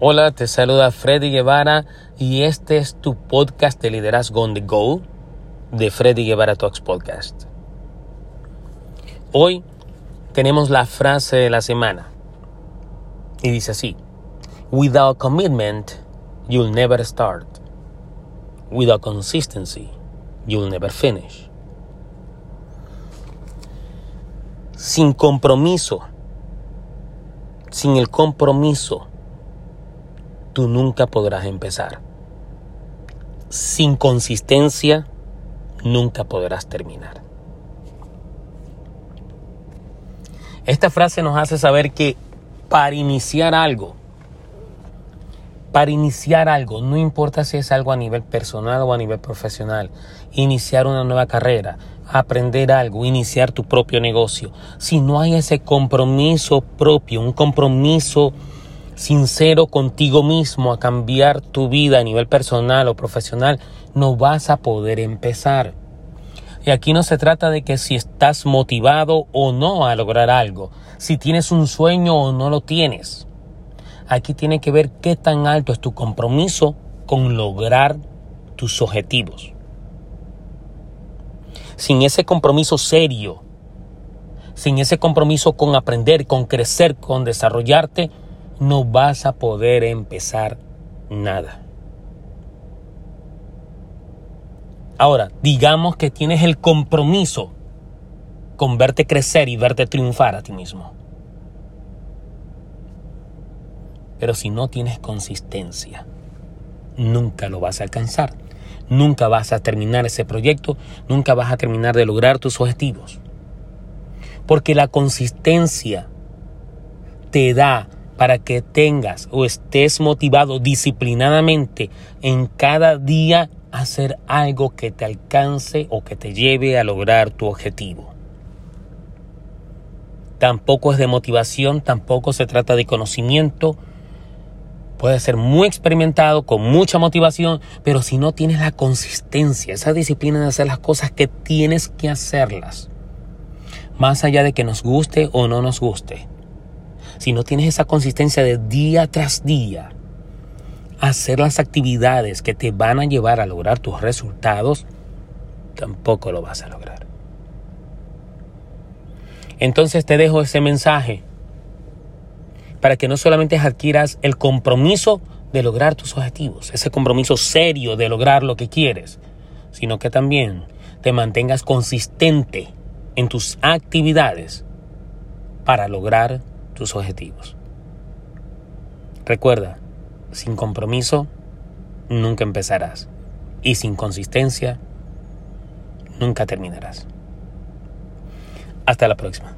Hola, te saluda Freddy Guevara y este es tu podcast de liderazgo on the go de Freddy Guevara Talks Podcast. Hoy tenemos la frase de la semana y dice así: Without commitment, you'll never start. Without consistency, you'll never finish. Sin compromiso, sin el compromiso, tú nunca podrás empezar. Sin consistencia, nunca podrás terminar. Esta frase nos hace saber que para iniciar algo, para iniciar algo, no importa si es algo a nivel personal o a nivel profesional, iniciar una nueva carrera, aprender algo, iniciar tu propio negocio, si no hay ese compromiso propio, un compromiso sincero contigo mismo a cambiar tu vida a nivel personal o profesional, no vas a poder empezar. Y aquí no se trata de que si estás motivado o no a lograr algo, si tienes un sueño o no lo tienes. Aquí tiene que ver qué tan alto es tu compromiso con lograr tus objetivos. Sin ese compromiso serio, sin ese compromiso con aprender, con crecer, con desarrollarte, no vas a poder empezar nada. Ahora, digamos que tienes el compromiso con verte crecer y verte triunfar a ti mismo. Pero si no tienes consistencia, nunca lo vas a alcanzar. Nunca vas a terminar ese proyecto, nunca vas a terminar de lograr tus objetivos. Porque la consistencia te da para que tengas o estés motivado disciplinadamente en cada día hacer algo que te alcance o que te lleve a lograr tu objetivo. Tampoco es de motivación, tampoco se trata de conocimiento. Puede ser muy experimentado, con mucha motivación, pero si no tienes la consistencia, esa disciplina de hacer las cosas que tienes que hacerlas, más allá de que nos guste o no nos guste, si no tienes esa consistencia de día tras día, hacer las actividades que te van a llevar a lograr tus resultados, tampoco lo vas a lograr. Entonces te dejo ese mensaje para que no solamente adquieras el compromiso de lograr tus objetivos, ese compromiso serio de lograr lo que quieres, sino que también te mantengas consistente en tus actividades para lograr tus objetivos. Recuerda, sin compromiso nunca empezarás y sin consistencia nunca terminarás. Hasta la próxima.